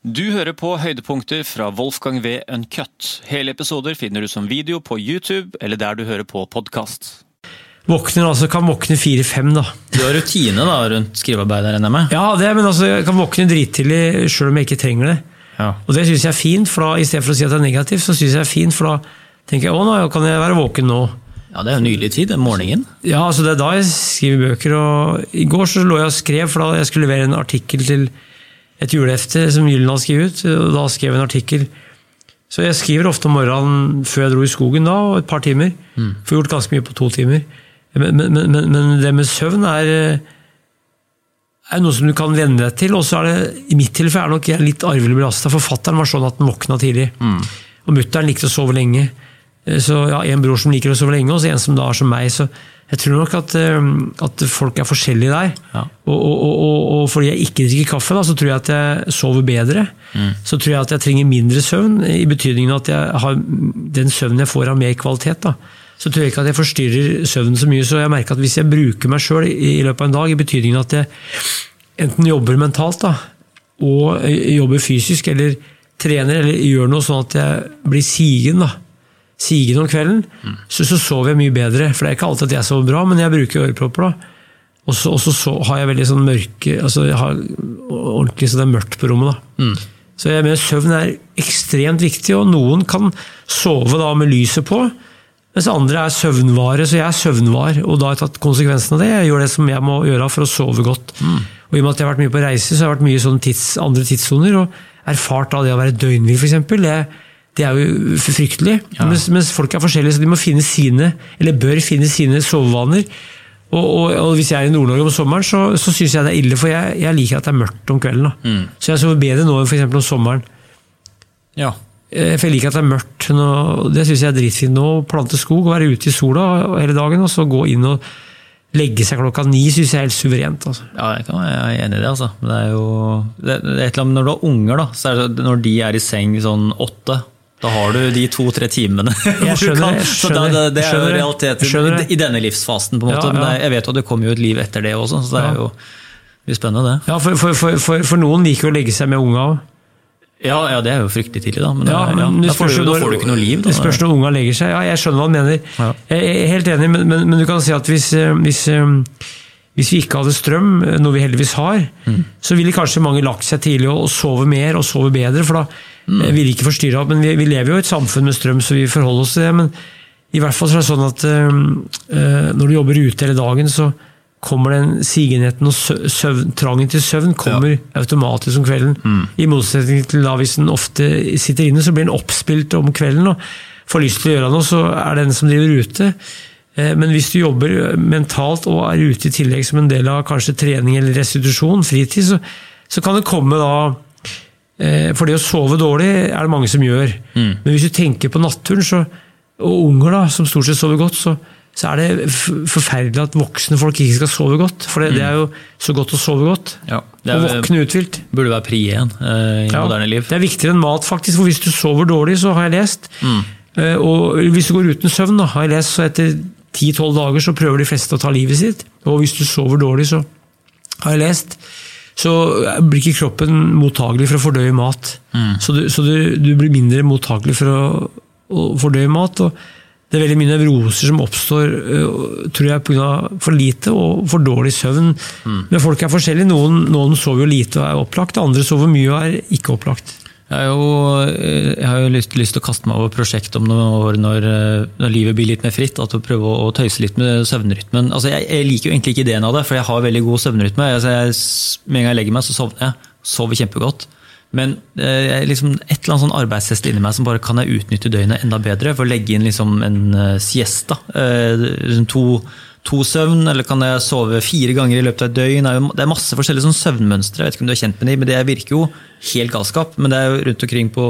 Du hører på høydepunkter fra Wolfgang V. Uncut. Hele episoder finner du som video på YouTube eller der du hører på podkast. Våkner altså, kan våkne fire-fem, da. Du har rutine da rundt skrivearbeidet, regner jeg med? Ja, det, men altså, jeg kan våkne drittidlig sjøl om jeg ikke trenger det. Ja. Og det syns jeg er fint, for da, i stedet for å si at det er negativt, så syns jeg det er fint, for da tenker jeg å, nå kan jeg være våken nå. Ja, det er jo nylig tid, den morgenen. Ja, altså det er da jeg skriver bøker. og I går så lå jeg og skrev, for da jeg skulle levere en artikkel til et julehefte som Gyllen hadde skrevet ut. og Da skrev jeg en artikkel. Så jeg skriver ofte om morgenen før jeg dro i skogen da, og et par timer. Får gjort ganske mye på to timer. Men, men, men, men det med søvn er, er noe som du kan venne deg til. Og så er det, i mitt tilfelle er nok jeg litt arvelig belasta. Forfatteren var sånn at den våkna tidlig. Og mutter'n likte å sove lenge. Eh, Så ja, En bror som liker å sove lenge, og så en som da er som meg. så jeg tror nok at, eh, at folk er forskjellige der. Ja. Og, og, og, og, fordi jeg ikke drikker kaffe, da, så tror jeg at jeg sover bedre. Så tror jeg at jeg trenger mindre søvn, i betydningen at jeg har den søvnen jeg får har mer kvalitet. da. Så tror jeg ikke at jeg forstyrrer søvnen så mye. Så jeg merker at hvis jeg bruker meg sjøl i, i løpet av en dag, i betydningen at jeg enten jobber mentalt da, og eh, jobber fysisk, eller trener, eller gjør noe sånn at jeg blir sigen, da. Sigen om kvelden, så, så sover jeg mye bedre. For det er ikke alltid at jeg sover bra, men jeg bruker ørepropper. da. Og så, og så, så har jeg veldig sånn mørke altså jeg har ordentlig så det er mørkt på rommet. da. Så jeg mener Søvn er ekstremt viktig, og noen kan sove da med lyset på. Mens andre er søvnvare, så jeg er søvnvar, og da har jeg tatt konsekvensen av det. Jeg gjør det som jeg må gjøre for å sove godt. Og I og med at jeg har vært mye på reise, så har jeg vært mye sånn tids, andre tidssoner, og erfart da det å være døgnvill, f.eks. Det, er jo fryktelig. fryktelig. Mens, mens folk er forskjellige, så de må finne sine, eller bør finne sine sovevaner. Og, og, og hvis jeg er i Nord-Norge om sommeren, så, så syns jeg det er ille, for jeg, jeg liker at det er mørkt om kvelden. da. Så jeg sover bedre nå enn f.eks. om sommeren. Ja. Eh, For jeg liker at det er mørkt. Nå, det syns jeg er dritfint nå. Plante skog, være ute i sola hele dagen, og så gå inn og legge seg klokka ni, syns jeg er helt suverent. Altså. Ja, jeg, kan, jeg er enig i det. altså. Men Det er jo det, det er et eller annet, Når du har unger, da, så er det, når de er i seng sånn åtte da har du de to-tre timene. Jeg skjønner jeg skjønner, så da, det, det, det er jo realiteten i, i denne livsfasen. på en måte. Ja, Men ja. Men jeg vet jo at det kommer jo et liv etter det også, så det er jo mye spennende, det. Ja, for, for, for, for, noen liker å legge seg med unga òg. Ja, ja, det er jo fryktelig tidlig, da. Men, Ja, det- men det da, får du, da får du ikke noe liv. Da. Det spørs når unga legger seg. Ja, jeg skjønner hva han mener. Jeg er helt enig, men, men, men du kan si at hvis, eh, hvis, eh, hvis vi ikke hadde strøm, eh, noe vi heldigvis har, Mm. så ville kanskje mange lagt seg tidlig og sove mer og sove bedre, for da Mm. vil ville ikke forstyrre alt. Men vi, vi lever jo i et samfunn med strøm, så vi forholder oss til det. Men i hvert fall så er det sånn at eh, når du jobber ute hele dagen, så kommer den sigenheten og søvn, trangen til søvn kommer automatisk om kvelden. Mm. I motsetning til da hvis den ofte sitter inne, så blir den oppspilt om kvelden. og Får lyst til å gjøre noe, så er det den som driver ute. Eh, Men hvis du jobber mentalt og er ute i tillegg som en del av kanskje trening eller restitusjon, fritid, så, så kan det komme da For det å sove dårlig er det mange som gjør. Men hvis du tenker på naturen, så, og unger da, som stort sett sover godt, så, så er det forferdelig at voksne folk ikke skal sove godt. For det, det er jo så godt å sove godt. Ja, det Og er, våkne uthvilt. burde være pri igjen eh, i Ja, moderne liv. Det er viktigere enn mat, faktisk. For hvis du sover dårlig, så har jeg lest eh, Og hvis du går uten søvn, da, har jeg lest, så etter 10-12 dager så prøver de fleste å ta livet sitt. Og hvis du sover dårlig, så har jeg lest, så blir ikke kroppen mottagelig for å fordøye mat. Så, du, så du, du blir mindre mottagelig for å, å fordøye mat. og det er veldig mye nevroser som oppstår øh, tror jeg, pga. for lite og for dårlig søvn. Men folk er forskjellige. Noen, noen sover jo lite og er opplagt, andre sover mye og er ikke opplagt. Jeg jo, eh, jeg har jo lyst, lyst til å kaste meg over prosjekt om noen år når, eh, når livet blir litt mer fritt. At å prøve å, tøyse litt med søvnrytmen. Altså, jeg, jeg liker jo egentlig ikke ideen av det, for jeg har veldig god søvnrytme. Altså, jeg, med en gang jeg legger meg, så sovner jeg. Sover kjempegodt. Men eh, liksom, et eller annet sånn arbeidshest inni meg som bare kan jeg utnytte døgnet enda bedre. For å legge inn liksom en uh, siesta. Eh, liksom to, to søvn, eller kan jeg sove fire ganger i løpet av et døgn? Det er, masse forskjellige sånn søvnmønstre. Jeg vet ikke om du er kjent med de, men det virker jo helt galskap. Men det er jo rundt omkring på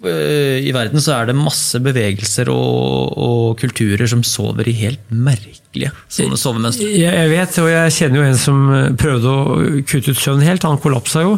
i verden så er det masse bevegelser og, og kulturer som sover i helt merkelige sovemønstre. Jeg, jeg vet, og jeg kjenner jo en som eh, prøvde å kutte ut søvn helt. Han kollapsa jo.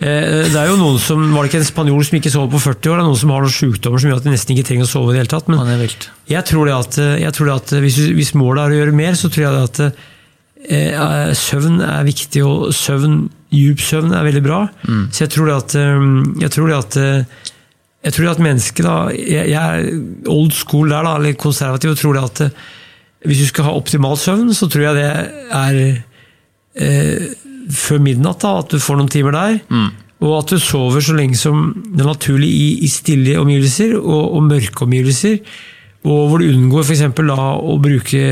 Eh, Det er jo noen som, Var det ikke en spanjol som ikke sover på 40 år? Det er noen som har noen sykdommer som gjør at de nesten ikke trenger å sove i det hele tatt. Men jeg tror det at, jeg tror det at hvis, hvis målet er å gjøre mer, så tror jeg det at eh, søvn er viktig, og søvn djup søvn er veldig bra. Så jeg tror det at, jeg tror det at jeg tror at mennesket da, jeg, jeg er old school der, da, eller konservativ, og tror det at uh, hvis du skal ha optimal søvn, så tror jeg det er eh, før midnatt, da, at du får noen timer der. Og at du sover så lenge som det er naturlig i, i stille omgivelser og, og mørke omgivelser. Og hvor du unngår f.eks. å bruke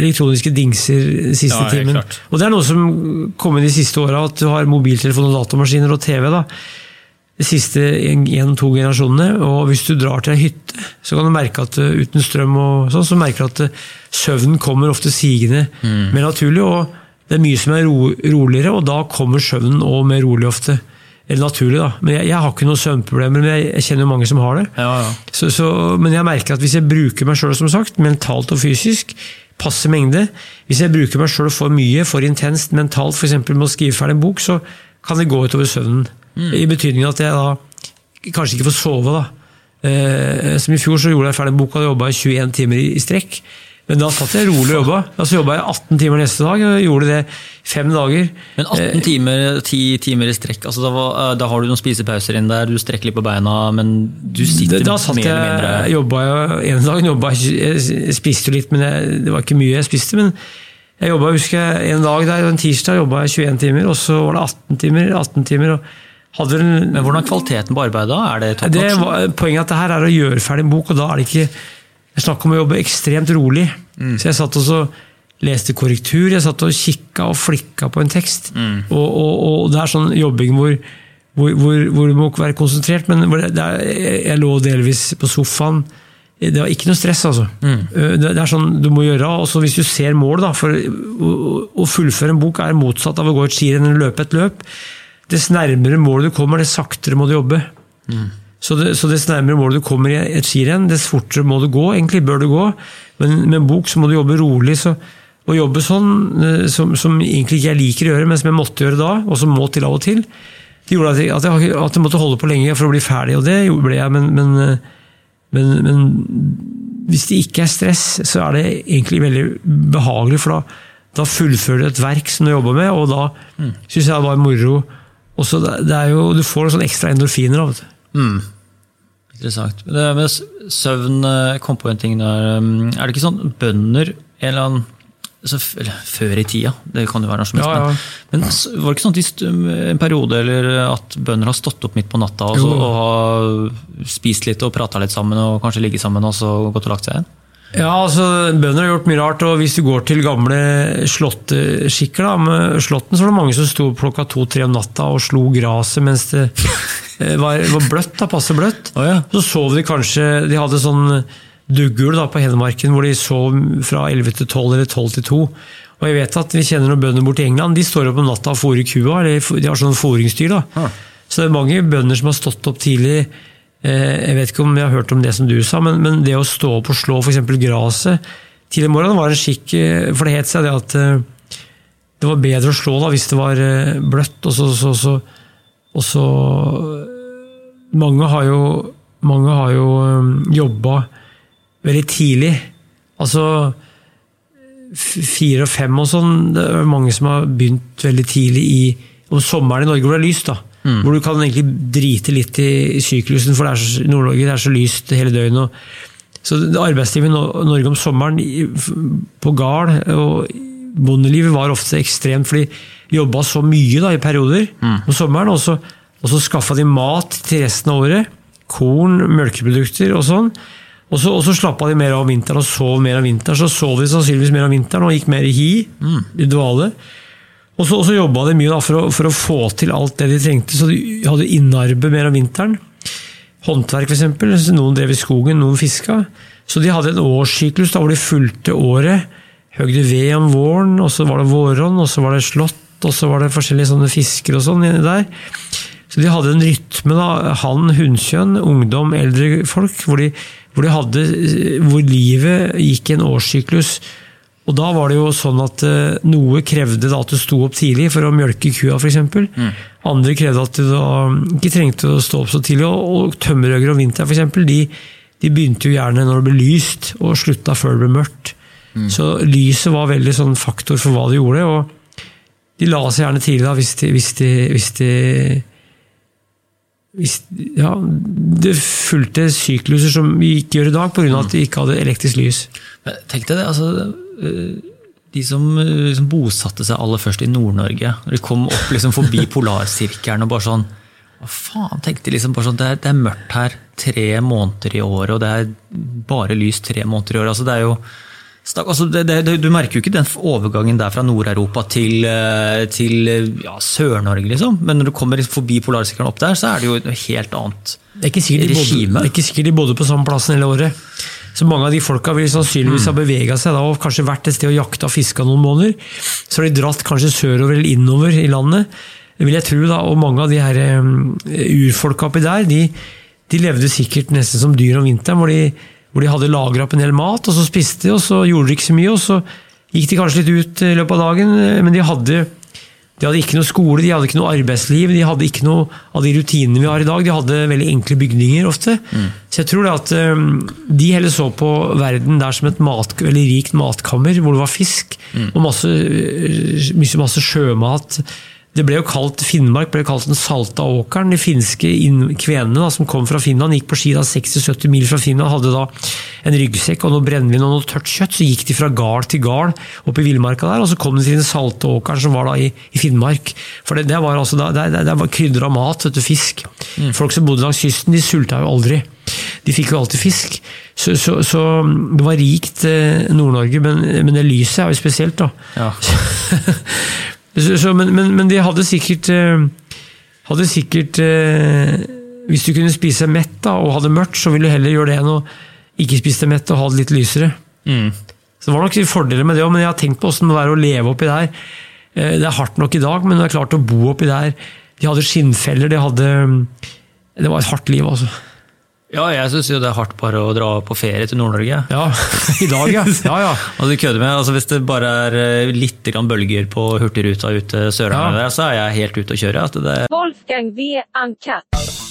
elektroniske dingser siste Ja, timen. klart. Og det er noe som kom inn de siste åra, at du har mobiltelefon og datamaskiner og TV. da, de siste en-to generasjonene. Og hvis du drar til ei hytte, så kan du merke at uh, uten strøm og sånn, så merker du at uh, søvnen kommer ofte sigende mer naturlig. og det er mye som er ro, roligere, og da kommer søvnen òg mer rolig ofte. Eller naturlig, da. Men jeg, jeg har ikke noen søvnproblemer, men jeg, jeg kjenner mange som har det. Ja, ja. Så, så, men jeg merker at hvis jeg bruker meg sjøl, som sagt, mentalt og fysisk, passe mengde Hvis jeg bruker meg sjøl for mye, for intenst mentalt, f.eks. med å skrive ferdig en bok, så kan det gå utover søvnen. I betydning at jeg da kanskje ikke får sove. da. Eh, som I fjor så gjorde jeg ferdig boka og jobba i 21 timer i, i strekk. Men da satt jeg rolig og jobba. Da så jobba jeg 18 timer neste dag, og gjorde det fem dager. Men 18 timer, 10 timer i strekk, altså da, var, eh, da har du noen spisepauser inn der, du strekker litt på beina, men du sitter Da satt mer eller mindre jobba jeg En dag jobba jeg, jeg spiste jo litt, men jeg, det var ikke mye jeg spiste. Men jeg jobba, husker jeg, en dag der, en tirsdag jobba jeg 21 timer, og så var det 18 timer. 18 timer og en, Men hvordan er kvaliteten på arbeidet da? Er det top det Poenget er at det her er å gjøre ferdig en bok, og da er det ikke Jeg snakker om å jobbe ekstremt rolig. Så jeg satt og så leste korrektur, jeg satt og kikka og flikka på en tekst. Og, og, og det er sånn jobbing hvor, hvor, hvor, hvor du må være konsentrert, men det, det er, jeg- lå delvis på sofaen. Det var ikke noe stress, altså. Det, det er sånn du må gjøre. og så Hvis du ser mål, da, for å, å fullføre en bok er motsatt av å gå et skirenn eller løpe et løp. Dess nærmere målet du kommer, dess saktere må du jobbe. Så, det, så dess nærmere målet du kommer i et skirenn, dess fortere må du gå. Egentlig bør du gå, men med en bok så må du jobbe rolig. Så, å jobbe sånn, eh, som, som egentlig ikke jeg liker å gjøre, men som jeg måtte gjøre da, og som må til av og til, det gjorde at jeg, at jeg, at jeg måtte holde på lenge for å bli ferdig, og det ble jeg. Men, men, eh, men, men hvis det ikke er stress, så er det egentlig veldig behagelig, for da, da fullfører du et verk som du jobber med, og da Mm. syns jeg det var moro. Også så det er jo, du får noen ekstra endorfiner. av det. Mm. Interessant. Det med søvn eh, kom på en ting der. um, Er det ikke sånn bønder en eller annen altså, Før i tida, det kan jo være når som helst. Ja, ja. Men, men var det ikke sånn at en periode eller at bønder har stått opp midt på natta og, så, og har spist litt og prata litt sammen og kanskje ligget sammen og så gått og lagt seg igjen? Ja, altså, Bønder har gjort mye rart. og Hvis du går til gamle slåtteskikker da, med slåtten, så var det mange som sto klokka to-tre om natta og slo gresset mens det eh, var, var bløtt. da, passe bløtt. Oh, ja. Så sov de kanskje De hadde sånn duggul da, på Hedmarken hvor de sov fra 11 til 12 eller 12 til 2. Og jeg vet at Vi kjenner noen bønder i England. De står opp om natta og fôrer kua. eller De har sånn fôringsdyr. da. Ah. Så det er mange bønder som har stått opp tidlig. Eh, Jeg vet ikke om jeg har hørt om det som du sa, men, men det å stå opp og slå f.eks. gresset tidlig om morgenen var en skikk, eh, for det het seg det at eh, det var bedre å slå da hvis det var bløtt. Og så, så, så, og så Mange har jo, mange har jo jobba veldig tidlig. Altså fire og fem og sånn. Det er mange som har begynt veldig tidlig i om sommeren i Norge hvor det er lyst. da. Hvor du kan egentlig drite litt i syklusen, for det Nord-Norge det er så lyst hele døgnet. og så Arbeidslivet i Norge om sommeren på gard og bondelivet var ofte ekstremt, for de jobba så mye da, i perioder om sommeren. Og så, og så skaffa de mat til resten av året. Korn, melkeprodukter og sånn. Og så, og så slappa de mer av om vinteren og sov mer om vinteren. Så sov de sannsynligvis mer om vinteren og gikk mer i hi, i dvale. Og så, så jobba de mye da, for, å, for å få til alt det de trengte, så de hadde innarbeid mer om vinteren. Håndverk, f.eks. Noen drev i skogen, noen fiska. Så de hadde en årssyklus da, hvor de fulgte året. Høgde ved om våren, og så var det våronn, og så var det slått, og så var det forskjellige sånne fisker og sånn der. Så de hadde en rytme, da, han, hunnkjønn, ungdom, eldre folk, hvor, de, hvor, de hadde, hvor livet gikk i en årssyklus. Og da var det jo sånn at eh, noe krevde at du sto opp tidlig for å mjølke kua, f.eks. Mm. Andre krevde at du ikke trengte å stå opp så tidlig. Og, og tømmerhøgere om vinteren, f.eks., de, de begynte jo gjerne når det ble lyst, og slutta før det ble mørkt. Så lyset var veldig sånn faktor for hva de gjorde. og de la seg gjerne tidlig da, hvis de, hvis de, hvis de hvis, ja, Det fulgte sykluser som vi ikke gjør i dag, pga. at de ikke hadde elektrisk lys. Men Tenk deg det, altså De som liksom bosatte seg aller først i Nord-Norge, når de kom opp liksom forbi polarsirkelen og bare sånn Hva faen? tenkte de liksom bare sånn, det er, det er mørkt her tre måneder i året, og det er bare lys tre måneder i året. altså det er jo Altså, det, det, du merker jo ikke den overgangen der fra Nord-Europa til, eh, til ja, Sør-Norge, liksom. Men når du kommer forbi polarsirkelen opp der, så er det jo et helt annet regime. det er ikke sikkert de bodde på samme plassen hele året. Så mange av de folka vil sannsynligvis ha bevega seg da, og kanskje vært et sted og jakta og fiska noen måneder. Så har de dratt kanskje sørover eller innover i landet, det vil jeg tro. da, Og mange av de her um, urfolka oppi der, de, de levde sikkert nesten som dyr om vinteren. hvor de hvor de hadde lagra opp en del mat, og så spiste de, og så gjorde de ikke så mye. og Så gikk de kanskje litt ut i løpet av dagen, men de hadde, de hadde ikke noe skole, de hadde ikke noe arbeidsliv, de hadde ikke noe av de rutinene vi har i dag. De hadde veldig enkle bygninger ofte. Så jeg tror det at um, de heller så på verden der som et mat, rikt matkammer, hvor det var fisk og masse, masse, masse sjømat. Det ble jo kalt, Finnmark ble kalt den salta åkeren. De finske kvenene da, som kom fra Finland, gikk på ski 60-70 mil fra Finland, hadde da en ryggsekk og noe brennevin og noe tørt kjøtt. Så gikk de fra gard til gard oppe i villmarka der, og så kom de til den salte åkeren som var da i, i Finnmark. For det, det var altså da, det, det, det var krydder av mat, vet du, fisk. Folk som bodde langs kysten, de sulta jo aldri. De fikk jo alltid fisk. Så, så, så det var rikt eh, Nord-Norge, men, men det lyset er jo spesielt, da. Ja. Så, så, men, men, men de hadde sikkert eh, Hadde sikkert eh, Hvis du kunne spise mett da, og hadde mørkt, så ville du heller gjøre det enn å ikke spise deg mett og ha det litt lysere. Mm. Så det var nok fordeler med det òg, men jeg har tenkt på åssen det er å leve oppi der. Eh, Det er hardt nok i dag, men det er klart å bo oppi der. De hadde skinnfeller, de hadde Det var et hardt liv, altså. Ja, jeg syns jo det er hardt bare å dra på ferie til Nord-Norge. Ja, i dag, ja. ja, ja. altså, du kødder med, altså Hvis det bare er eh, litt grann bølger på Hurtigruta ut til Sørlandet, Ja. så er jeg helt ute å kjøre. Altså, det, Wolfgang V. Uncut.